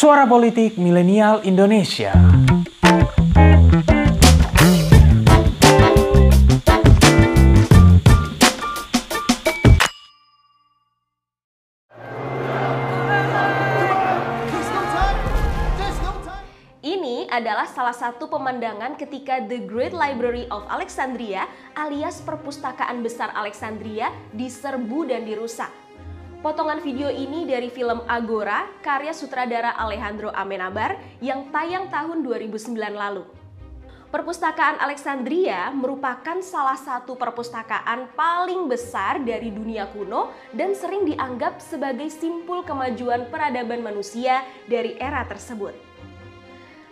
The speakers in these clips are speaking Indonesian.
Suara Politik Milenial Indonesia. Adalah salah satu pemandangan ketika The Great Library of Alexandria alias Perpustakaan Besar Alexandria diserbu dan dirusak. Potongan video ini dari film Agora karya sutradara Alejandro Amenabar yang tayang tahun 2009 lalu. Perpustakaan Alexandria merupakan salah satu perpustakaan paling besar dari dunia kuno dan sering dianggap sebagai simpul kemajuan peradaban manusia dari era tersebut.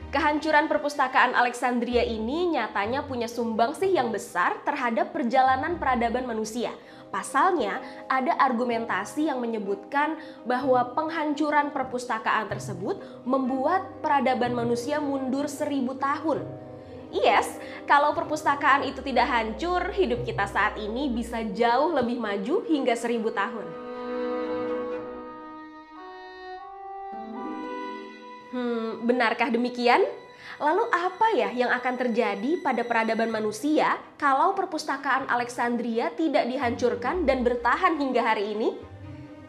Kehancuran perpustakaan Alexandria ini nyatanya punya sumbangsih yang besar terhadap perjalanan peradaban manusia. Pasalnya, ada argumentasi yang menyebutkan bahwa penghancuran perpustakaan tersebut membuat peradaban manusia mundur seribu tahun. Yes, kalau perpustakaan itu tidak hancur, hidup kita saat ini bisa jauh lebih maju hingga seribu tahun. Benarkah demikian? Lalu apa ya yang akan terjadi pada peradaban manusia kalau perpustakaan Alexandria tidak dihancurkan dan bertahan hingga hari ini?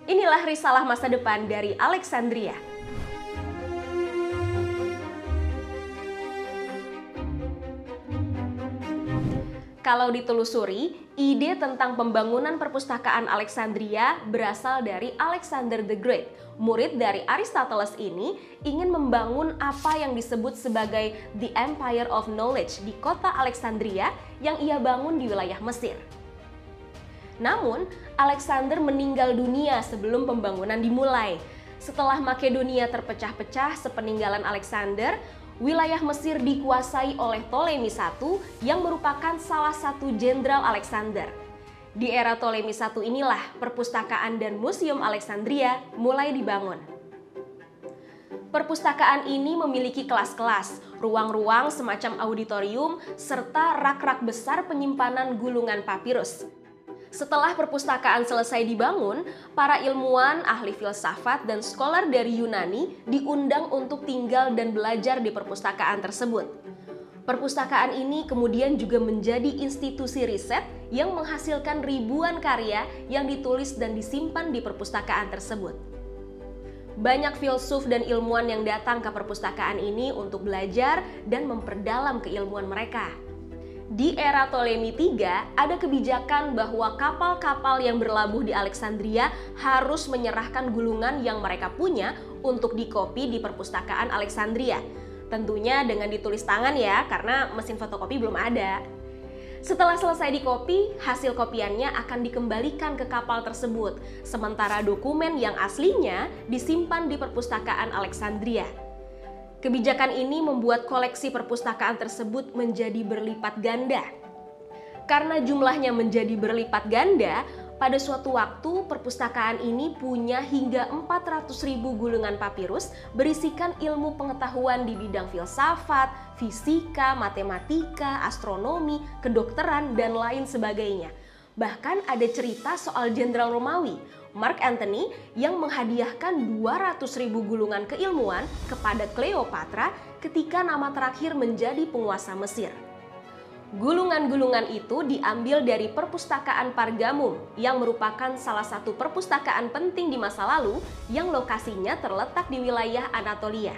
Inilah risalah masa depan dari Alexandria. Kalau ditelusuri, ide tentang pembangunan perpustakaan Alexandria berasal dari Alexander the Great. Murid dari Aristoteles ini ingin membangun apa yang disebut sebagai the Empire of Knowledge di kota Alexandria yang ia bangun di wilayah Mesir. Namun, Alexander meninggal dunia sebelum pembangunan dimulai. Setelah Makedonia terpecah-pecah sepeninggalan Alexander, wilayah Mesir dikuasai oleh Ptolemy I yang merupakan salah satu jenderal Alexander. Di era Ptolemy I inilah perpustakaan dan museum Alexandria mulai dibangun. Perpustakaan ini memiliki kelas-kelas, ruang-ruang semacam auditorium, serta rak-rak besar penyimpanan gulungan papirus. Setelah perpustakaan selesai dibangun, para ilmuwan, ahli filsafat, dan scholar dari Yunani diundang untuk tinggal dan belajar di perpustakaan tersebut. Perpustakaan ini kemudian juga menjadi institusi riset yang menghasilkan ribuan karya yang ditulis dan disimpan di perpustakaan tersebut. Banyak filsuf dan ilmuwan yang datang ke perpustakaan ini untuk belajar dan memperdalam keilmuan mereka. Di era Ptolemy III, ada kebijakan bahwa kapal-kapal yang berlabuh di Alexandria harus menyerahkan gulungan yang mereka punya untuk dikopi di perpustakaan Alexandria. Tentunya dengan ditulis tangan ya, karena mesin fotokopi belum ada. Setelah selesai dikopi, hasil kopiannya akan dikembalikan ke kapal tersebut, sementara dokumen yang aslinya disimpan di perpustakaan Alexandria. Kebijakan ini membuat koleksi perpustakaan tersebut menjadi berlipat ganda. Karena jumlahnya menjadi berlipat ganda, pada suatu waktu perpustakaan ini punya hingga 400 ribu gulungan papirus berisikan ilmu pengetahuan di bidang filsafat, fisika, matematika, astronomi, kedokteran, dan lain sebagainya. Bahkan ada cerita soal Jenderal Romawi, Mark Antony yang menghadiahkan 200 ribu gulungan keilmuan kepada Cleopatra ketika nama terakhir menjadi penguasa Mesir. Gulungan-gulungan itu diambil dari perpustakaan Pargamum yang merupakan salah satu perpustakaan penting di masa lalu yang lokasinya terletak di wilayah Anatolia.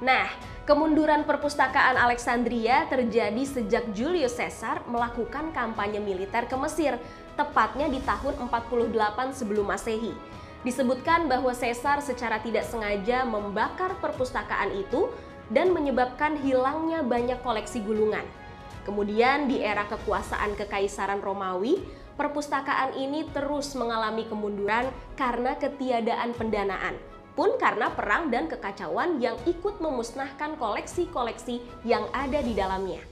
Nah, kemunduran perpustakaan Alexandria terjadi sejak Julius Caesar melakukan kampanye militer ke Mesir, tepatnya di tahun 48 sebelum Masehi. Disebutkan bahwa Caesar secara tidak sengaja membakar perpustakaan itu dan menyebabkan hilangnya banyak koleksi gulungan. Kemudian di era kekuasaan Kekaisaran Romawi, perpustakaan ini terus mengalami kemunduran karena ketiadaan pendanaan pun karena perang dan kekacauan yang ikut memusnahkan koleksi-koleksi yang ada di dalamnya.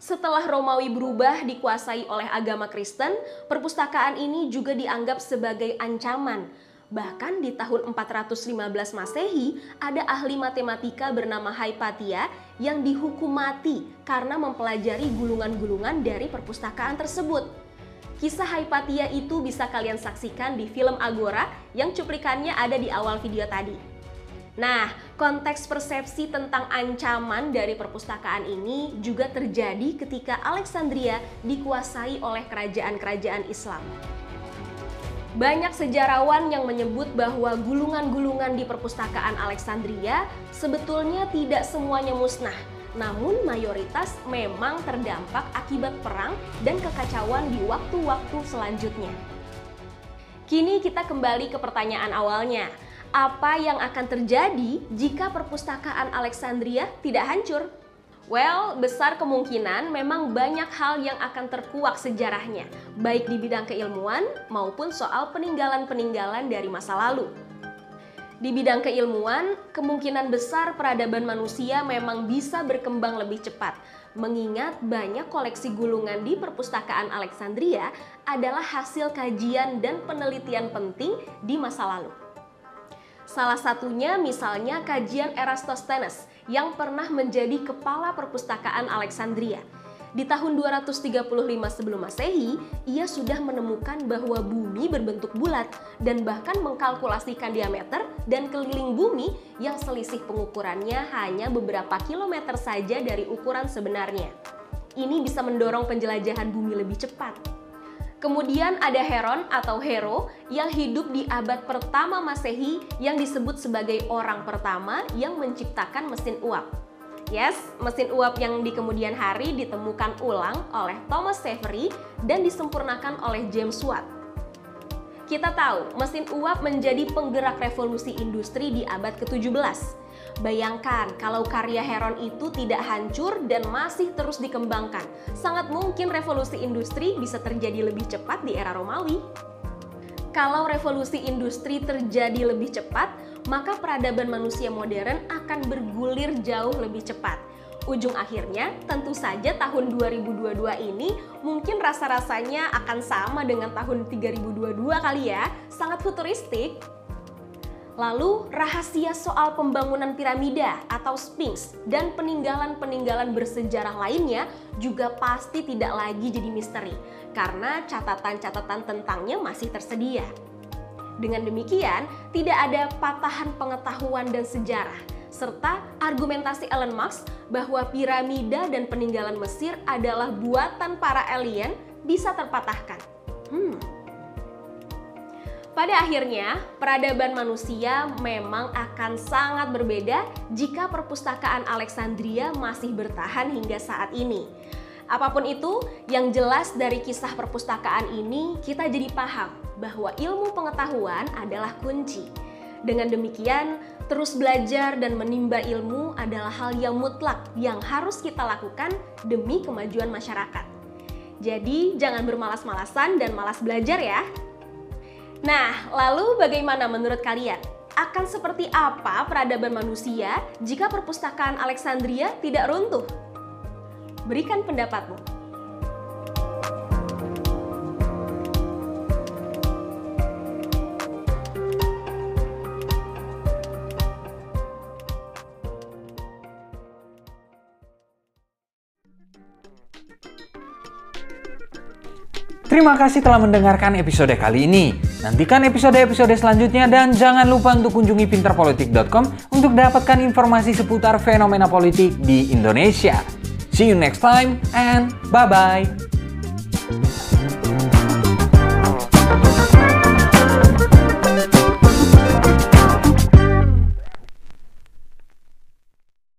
Setelah Romawi berubah dikuasai oleh agama Kristen, perpustakaan ini juga dianggap sebagai ancaman. Bahkan di tahun 415 Masehi, ada ahli matematika bernama Hypatia yang dihukum mati karena mempelajari gulungan-gulungan dari perpustakaan tersebut. Kisah Hypatia itu bisa kalian saksikan di film Agora yang cuplikannya ada di awal video tadi. Nah, konteks persepsi tentang ancaman dari perpustakaan ini juga terjadi ketika Alexandria dikuasai oleh kerajaan-kerajaan Islam. Banyak sejarawan yang menyebut bahwa gulungan-gulungan di perpustakaan Alexandria sebetulnya tidak semuanya musnah, namun mayoritas memang terdampak akibat perang dan kekacauan di waktu-waktu selanjutnya. Kini kita kembali ke pertanyaan awalnya. Apa yang akan terjadi jika perpustakaan Alexandria tidak hancur? Well, besar kemungkinan memang banyak hal yang akan terkuak sejarahnya, baik di bidang keilmuan maupun soal peninggalan-peninggalan dari masa lalu. Di bidang keilmuan, kemungkinan besar peradaban manusia memang bisa berkembang lebih cepat, mengingat banyak koleksi gulungan di perpustakaan Alexandria adalah hasil kajian dan penelitian penting di masa lalu. Salah satunya misalnya kajian Eratosthenes yang pernah menjadi kepala perpustakaan Alexandria. Di tahun 235 sebelum Masehi, ia sudah menemukan bahwa bumi berbentuk bulat dan bahkan mengkalkulasikan diameter dan keliling bumi yang selisih pengukurannya hanya beberapa kilometer saja dari ukuran sebenarnya. Ini bisa mendorong penjelajahan bumi lebih cepat. Kemudian ada Heron atau Hero yang hidup di abad pertama Masehi yang disebut sebagai orang pertama yang menciptakan mesin uap. Yes, mesin uap yang di kemudian hari ditemukan ulang oleh Thomas Savery dan disempurnakan oleh James Watt. Kita tahu, mesin uap menjadi penggerak revolusi industri di abad ke-17 Bayangkan kalau karya Heron itu tidak hancur dan masih terus dikembangkan. Sangat mungkin revolusi industri bisa terjadi lebih cepat di era Romawi. Kalau revolusi industri terjadi lebih cepat, maka peradaban manusia modern akan bergulir jauh lebih cepat. Ujung akhirnya, tentu saja tahun 2022 ini mungkin rasa-rasanya akan sama dengan tahun 3022 kali ya, sangat futuristik. Lalu, rahasia soal pembangunan piramida atau Sphinx dan peninggalan-peninggalan bersejarah lainnya juga pasti tidak lagi jadi misteri karena catatan-catatan tentangnya masih tersedia. Dengan demikian, tidak ada patahan pengetahuan dan sejarah, serta argumentasi Elon Musk bahwa piramida dan peninggalan Mesir adalah buatan para alien bisa terpatahkan. Hmm, pada akhirnya, peradaban manusia memang akan sangat berbeda jika perpustakaan Alexandria masih bertahan hingga saat ini. Apa pun itu, yang jelas dari kisah perpustakaan ini kita jadi paham bahwa ilmu pengetahuan adalah kunci. Dengan demikian, terus belajar dan menimba ilmu adalah hal yang mutlak yang harus kita lakukan demi kemajuan masyarakat. Jadi, jangan bermalas-malasan dan malas belajar ya. Nah, lalu bagaimana menurut kalian? Akan seperti apa peradaban manusia jika perpustakaan Alexandria tidak runtuh? Berikan pendapatmu. Terima kasih telah mendengarkan episode kali ini. Nantikan episode-episode selanjutnya dan jangan lupa untuk kunjungi pinterpolitik.com untuk dapatkan informasi seputar fenomena politik di Indonesia. See you next time and bye-bye.